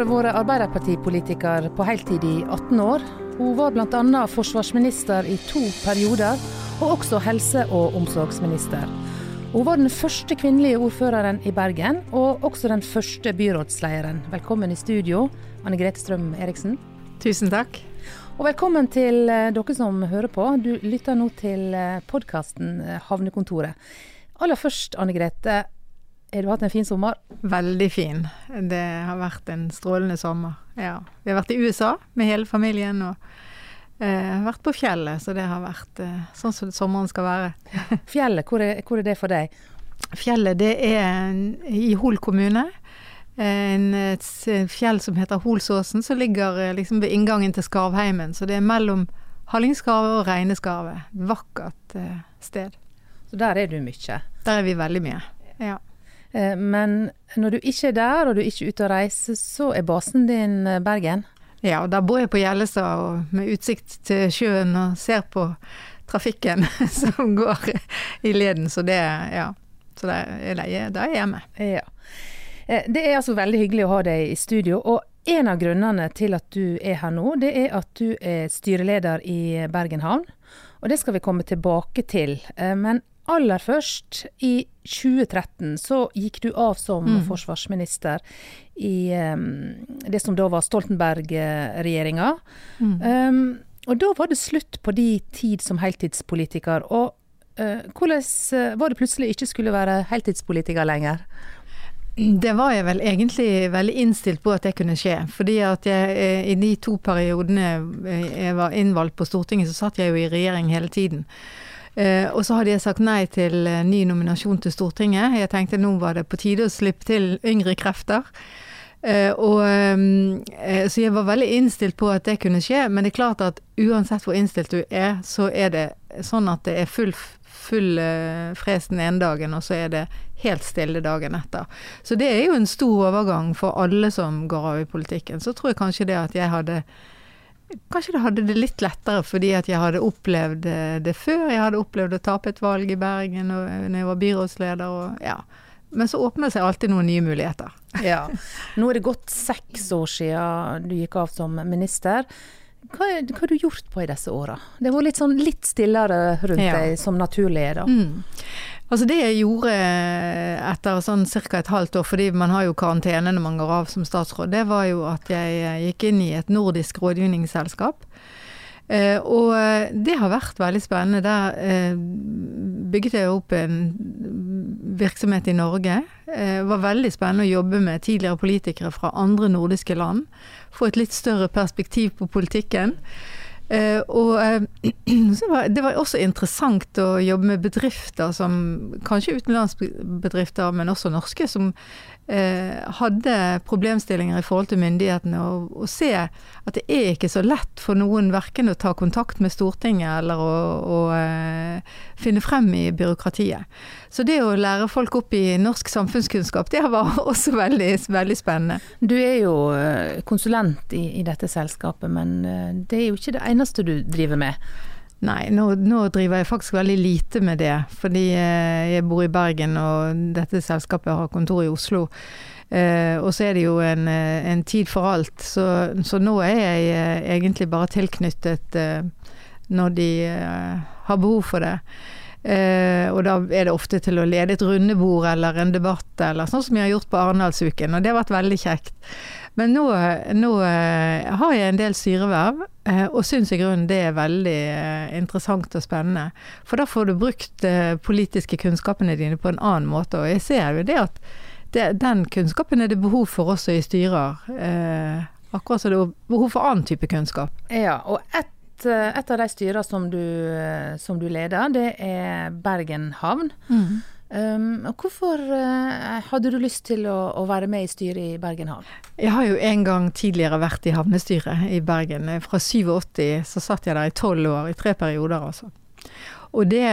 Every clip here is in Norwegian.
har vært arbeiderpartipolitiker på heltid i 18 år. Hun var bl.a. forsvarsminister i to perioder, og også helse- og omsorgsminister. Hun var den første kvinnelige ordføreren i Bergen, og også den første byrådslederen. Velkommen i studio, Anne Grete Strøm Eriksen. Tusen takk. Og velkommen til eh, dere som hører på. Du lytter nå til eh, podkasten eh, Havnekontoret. Aller først, Anne Grete. Har du hatt en fin sommer? Veldig fin. Det har vært en strålende sommer. Ja. Vi har vært i USA med hele familien og eh, vært på fjellet, så det har vært eh, sånn som sommeren skal være. Fjellet, hvor er, hvor er det for deg? Fjellet det er i Hol kommune en, et fjell som heter Holsåsen, som ligger eh, liksom ved inngangen til Skarvheimen. Så det er mellom Hallingskarvet og Reineskarvet. Vakkert eh, sted. Så der er du mye? Der er vi veldig mye, ja. Eh, men når du ikke er der, og du er ikke ute og reiser, så er basen din eh, Bergen? Ja, og da bor jeg på Gjellestad og med utsikt til sjøen og ser på trafikken som går i leden. Så det, ja. Så da er jeg hjemme. Ja. Eh, det er altså veldig hyggelig å ha deg i studio. og en av grunnene til at du er her nå, det er at du er styreleder i Bergen havn. Og det skal vi komme tilbake til. Men aller først, i 2013 så gikk du av som mm. forsvarsminister i um, det som da var Stoltenberg-regjeringa. Mm. Um, og da var det slutt på de tid som heltidspolitiker. Og uh, hvordan var det plutselig ikke skulle være heltidspolitiker lenger? Det var jeg vel egentlig veldig innstilt på at det kunne skje. Fordi at jeg eh, i de to periodene eh, jeg var innvalgt på Stortinget, så satt jeg jo i regjering hele tiden. Eh, og så hadde jeg sagt nei til ny nominasjon til Stortinget. Jeg tenkte nå var det på tide å slippe til yngre krefter. og, så jeg var veldig innstilt på at det kunne skje, men det er klart at uansett hvor innstilt du er, så er det sånn at det er full full uh, fres den ene dagen, og så er det helt stille dagen etter. Så det er jo en stor overgang for alle som går av i politikken. Så tror jeg kanskje det at jeg hadde Kanskje det hadde det litt lettere fordi at jeg hadde opplevd eh, det før. Jeg hadde opplevd å tape et valg i Bergen og, når jeg var byrådsleder og ja. Men så åpner det seg alltid noen nye muligheter. Ja. Nå er det gått seks år siden du gikk av som minister. Hva, er, hva, har du gjort på i disse åra? Det har vært litt, sånn, litt stillere rundt ja. deg, som naturlig er da. Mm. Altså Det jeg gjorde etter sånn ca. et halvt år, fordi man har jo karantene når man går av som statsråd, det var jo at jeg gikk inn i et nordisk rådgivningsselskap. Eh, og det har vært veldig spennende. Der eh, bygget jeg opp en virksomhet i Norge. Det eh, var veldig spennende å jobbe med tidligere politikere fra andre nordiske land få et litt større perspektiv på politikken. Uh, og var, det var også interessant å jobbe med bedrifter som Kanskje utenlandsbedrifter, men også norske, som hadde problemstillinger i forhold til myndighetene. Og, og, se at det er ikke så lett for noen verken å ta kontakt med Stortinget eller å, å finne frem i byråkratiet. Så det å lære folk opp i norsk samfunnskunnskap, det var også veldig, veldig spennende. Du er jo eh, konsulent i, i, dette selskapet, men eh, det er jo ikke det eneste du driver med? Nei, nå, nå, driver jeg faktisk veldig lite med det. Fordi eh, jeg bor i Bergen, og dette selskapet har kontor i Oslo. Eh, og så er det jo en, en tid for alt. Så, så, nå er jeg egentlig bare tilknyttet eh, når de eh, har behov for det. Eh, og da er det ofte til å lede et rundebord eller en debatt, eller sånn som jeg har gjort på Arendalsuken, og det har vært veldig kjekt. Men nå, nå eh, har jeg en del styreverv, eh, og syns i grunnen det er veldig eh, interessant og spennende. For da får du brukt politiske kunnskapene dine på en annen måte, og jeg ser jo det at det, den kunnskapen er det behov for også i styrer. Eh, akkurat som det er behov for annen type kunnskap. Ja, og et et, av de styrene som du, som du, leder, det er Bergen havn. Mm. Um, hvorfor uh, hadde du lyst til å, å, være med i styret i Bergen havn? Jeg har jo en gang tidligere vært i havnestyret i Bergen. Fra 87 så satt jeg der i tolv år, i tre perioder altså. Og det,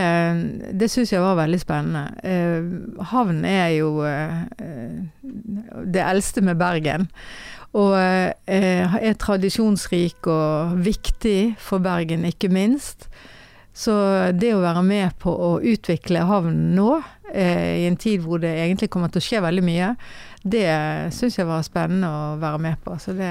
det syns jeg var veldig spennende. Uh, havn er jo uh, det eldste med Bergen. Og eh, er tradisjonsrik og viktig for Bergen, ikke minst. Så det å være med på å utvikle havnen nå, eh, i en tid hvor det egentlig kommer til å skje veldig mye, det syns jeg var spennende å være med på. Så det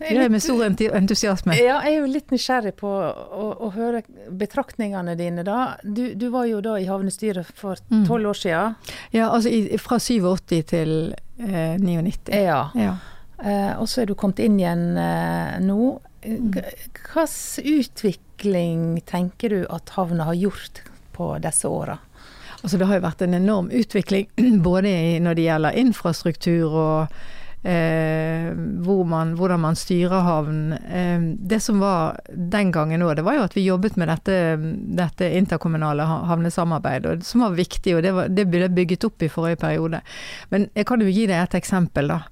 gjør jeg med stor entusiasme. Ja, jeg er jo litt nysgjerrig på å, å høre betraktningene dine, da. Du, du, var jo da i havnestyret for mm. tolv år siden. Ja, altså i, fra 87 til eh, 99. Ja. ja. Eh, og så er du kommet inn igjen eh, nå. Hvilken utvikling tenker du at havna har gjort på disse åra? Altså det har jo vært en enorm utvikling både når det gjelder infrastruktur og eh, hvor man, hvordan man styrer havnen. Eh, det som var den gangen òg, det var jo at vi jobbet med dette, dette interkommunale havnesamarbeidet, som var viktig, og det, var, det ble bygget opp i forrige periode. Men jeg kan jo gi deg et eksempel, da.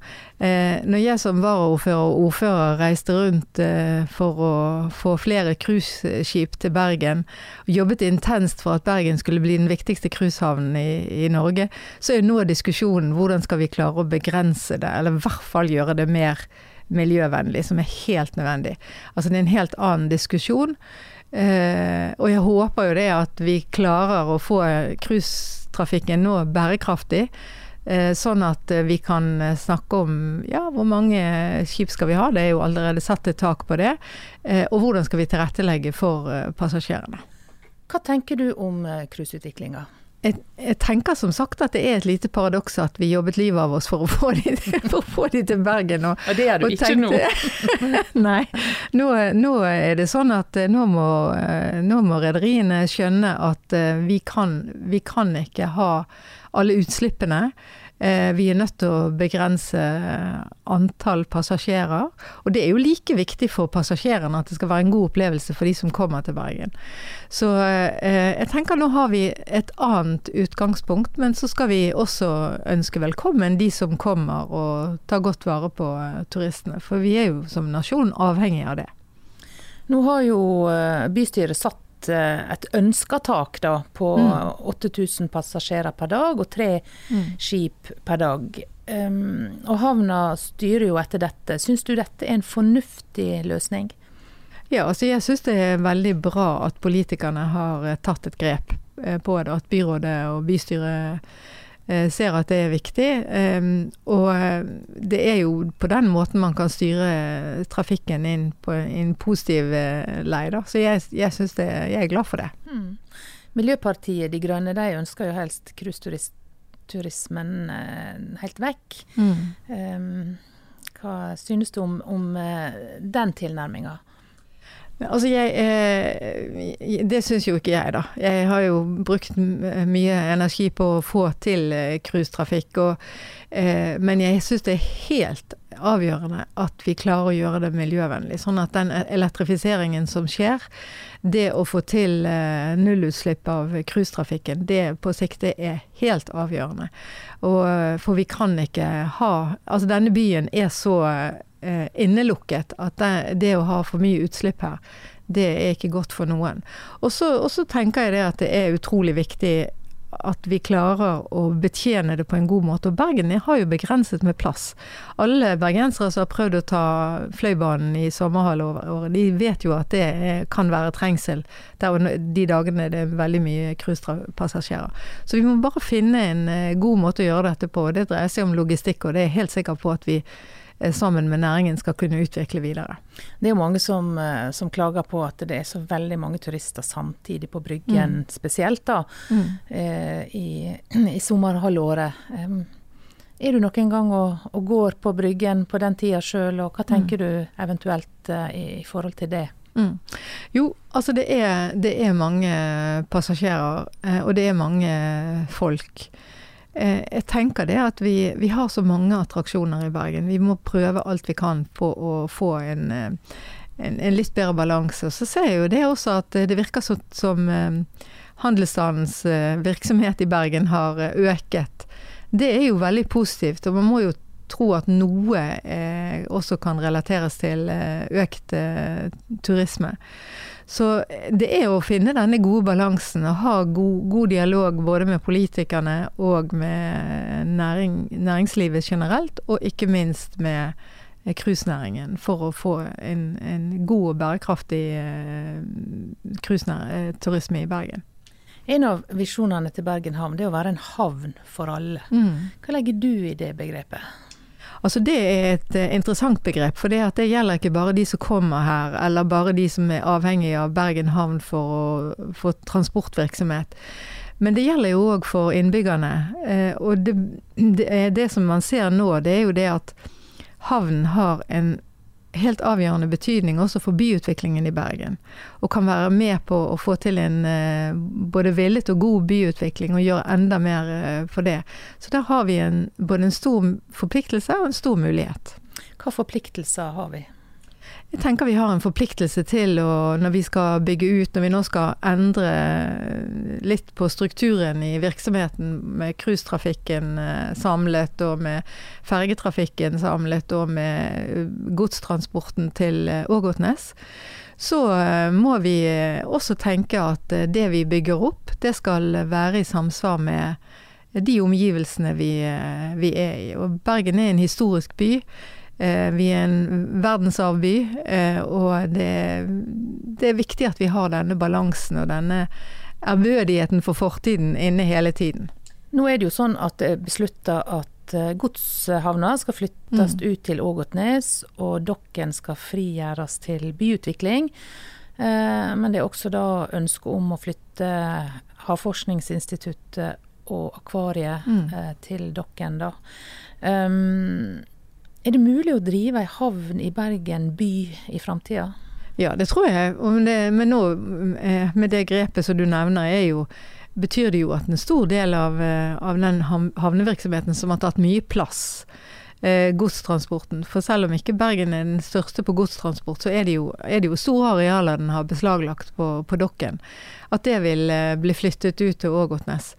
Eh, når jeg som varaordfører og ordfører reiste rundt eh, for å få flere cruiseskip til Bergen, og jobbet intenst for at Bergen skulle bli den viktigste cruisehavnen i, i, Norge, så er jo nå diskusjonen hvordan skal vi klare å begrense det, eller i hvert fall gjøre det mer miljøvennlig, som er helt nødvendig. Altså det er en helt annen diskusjon. Eh, og jeg håper jo det at vi klarer å få cruisetrafikken nå bærekraftig. Eh, sånn at eh, vi kan eh, snakke om ja, hvor mange skip skal vi ha, det er jo allerede satt et tak på det. Og hvordan skal vi tilrettelegge for passasjerene. Hva tenker du om cruiseutviklinga? Jeg, jeg, tenker som sagt at det er et lite paradoks at vi jobbet livet av oss for å få de, å få de til Bergen. Og, og det er du ikke tenkte, nå. nei. Nå, nå, er det sånn at nå må, nå må rederiene skjønne at vi kan, vi kan ikke ha alle utslippene. Eh, vi er nødt til å begrense antall passasjerer. Og det er jo like viktig for passasjerene at det skal være en god opplevelse for de som kommer til Bergen. Så eh, jeg tenker nå har vi et annet utgangspunkt, men så skal vi også ønske velkommen de som kommer og tar godt vare på eh, turistene. For vi er jo som nasjon avhengig av det. Nå har jo bystyret satt et, eh, et ønska tak da, på mm. 8000 passasjerer per dag og tre mm. skip per dag. Um, og havna styrer jo etter dette. Syns du dette er en fornuftig løsning? Ja, altså jeg syns det er veldig bra at politikerne har eh, tatt et grep eh, på det. At byrådet og bystyret ser at det er viktig. Og eh, det er jo på den måten man kan styre trafikken inn på en positiv eh, lei, da. Så jeg, jeg det Jeg er glad for det. Mm. Miljøpartiet De Grønne de ønsker jo helst cruiseturismen helt vekk. Mm. Hva synes du om, om den tilnærminga? Altså jeg, eh, Det syns jo ikke jeg, da. Jeg har jo brukt mye energi på å få til eh, cruisetrafikk. Eh, men jeg syns det er helt avgjørende at vi klarer å gjøre det miljøvennlig. Sånn at den elektrifiseringen som skjer, det å få til eh, nullutslipp av cruisetrafikken, det på sikt er helt avgjørende. Og, eh, for vi kan ikke ha Altså denne byen er så eh, innelukket at det, det, å ha for mye utslipp her, det er ikke godt for noen. Og så tenker jeg det at det er utrolig viktig at vi klarer å betjene det på en god måte. Og Bergen har jo begrenset med plass. Alle bergensere som har prøvd å ta Fløibanen i sommerhalvåret, de vet jo at det kan være trengsel de dagene det er veldig mye cruisepassasjerer. Så vi må bare finne en eh, god måte å gjøre dette på. Det dreier seg om logistikk, og det er jeg helt sikker på at vi sammen med næringen skal kunne utvikle videre. Det er jo mange som, eh, som, klager på at det er så veldig mange turister samtidig på Bryggen, mm. spesielt da, mm. eh, i, i sommerhalvåret. Er du noen gang og, og, går på Bryggen på den tida sjøl, og hva tenker mm. du eventuelt i, i, forhold til det? Mm. Jo, altså det er, det er mange passasjerer, og det er mange folk. Eh, jeg tenker det at vi, vi, har så mange attraksjoner i Bergen. Vi må prøve alt vi kan på å få en, eh, en, en litt bedre balanse. Så ser jeg jo det også at det virker så, som eh, handelsstandens virksomhet i Bergen har øket. Det er jo veldig positivt, og man må jo tro at noe eh, også kan relateres til økt eh, turisme. Så det er å finne denne gode balansen og ha god, god dialog både med politikerne og med næring, næringslivet generelt, og ikke minst med cruisenæringen for å få en, en god og bærekraftig cruiseturisme i Bergen. En av visjonene til Bergen havn det er å være en havn for alle. Mm. Hva legger du i det begrepet? Altså Det er et uh, interessant begrep, for det, gjelder ikke bare de som kommer her, eller bare de som er avhengige av Bergen havn for, for transportvirksomhet. Men det gjelder jo òg for innbyggerne. Uh, og det, det, det, som man ser nå, det er jo det at havnen har en helt avgjørende betydning også for byutviklingen i Bergen. Og kan være med på å få til en eh, både villet og god byutvikling, og gjøre enda mer eh, for det. Så der har vi en, både en stor forpliktelse og en stor mulighet. Hva forpliktelser har vi? Jeg tenker vi har en forpliktelse til å, når vi skal bygge ut, når vi nå skal endre litt på strukturen i virksomheten med cruisetrafikken eh, samlet, og med fergetrafikken samlet, og med godstransporten til eh, Ågotnes, så eh, må vi også tenke at det vi bygger opp, det skal være i samsvar med de omgivelsene vi, vi er i. Og Bergen er en historisk by. Eh, vi er en verdensarvby, eh, og det, det, er viktig at vi har denne balansen og denne ærbødigheten for fortiden inne hele tiden. Nå er det jo sånn at det er beslutta at eh, godshavna skal flyttes mm. ut til Ågotnes, og dokken skal frigjøres til byutvikling. Men det er også da ønske om å flytte Havforskningsinstituttet og akvariet mm. til dokken, da. Um, er det mulig å drive ei havn i Bergen by i framtida? Ja, det tror jeg. Men nå, eh, med det grepet som du nevner, er jo betyr det jo at en stor del av, eh, av den havnevirksomheten som har tatt mye plass, eh, godstransporten. For selv om ikke Bergen er den største på godstransport, så er det jo, er det jo store arealer den har beslaglagt på, på dokken. At det vil bli flyttet ut til Ågotnes.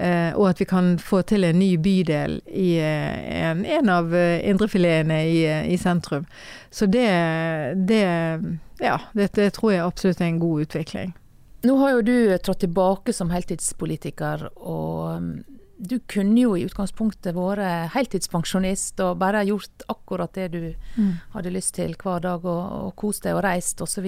Eh, og at vi kan få til en ny bydel i eh, en, en av eh, indrefiletene i, i, sentrum. Så det, det Ja, dette tror jeg absolutt er en god utvikling. Nå har jo du trådt tilbake som heltidspolitiker, og mm, du kunne jo i utgangspunktet vært heltidspensjonist og bare gjort akkurat det du mm. hadde lyst til hver dag, og, og kost deg og reist osv.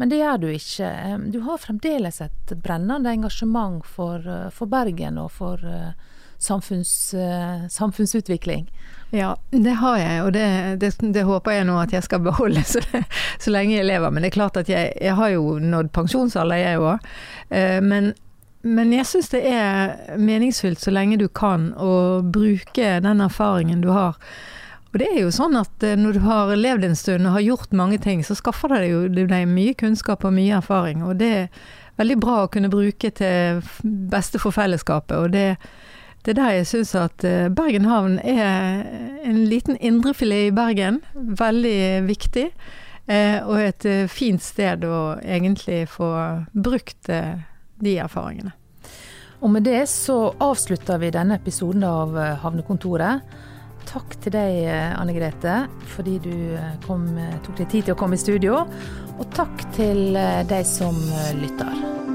Men det gjør du ikke. Du har fremdeles et brennende engasjement for, for Bergen og for uh, samfunns, uh, samfunnsutvikling. Ja, det har jeg, og det, det, det, håper jeg nå at jeg skal beholde så, så, lenge jeg lever. Men det er klart at jeg, jeg har jo nådd pensjonsalder, jeg òg. Men men jeg syns det er meningsfylt så lenge du kan, å bruke den erfaringen du har. Og det er jo sånn at eh, når du har levd en stund og har gjort mange ting, så skaffer det jo deg mye kunnskap og mye erfaring. Og det er veldig bra å kunne bruke til beste for fellesskapet. Og det, det er der jeg syns at eh, Bergen havn er en liten indrefilet i Bergen. Veldig viktig. Eh, og et fint sted å egentlig få brukt de erfaringene. Og med det så avslutter vi denne episoden av eh, Havnekontoret. Takk til deg, eh, Anne Grete, fordi du eh, kom, tok deg tid til å komme i studio. Og takk til deg som lytter.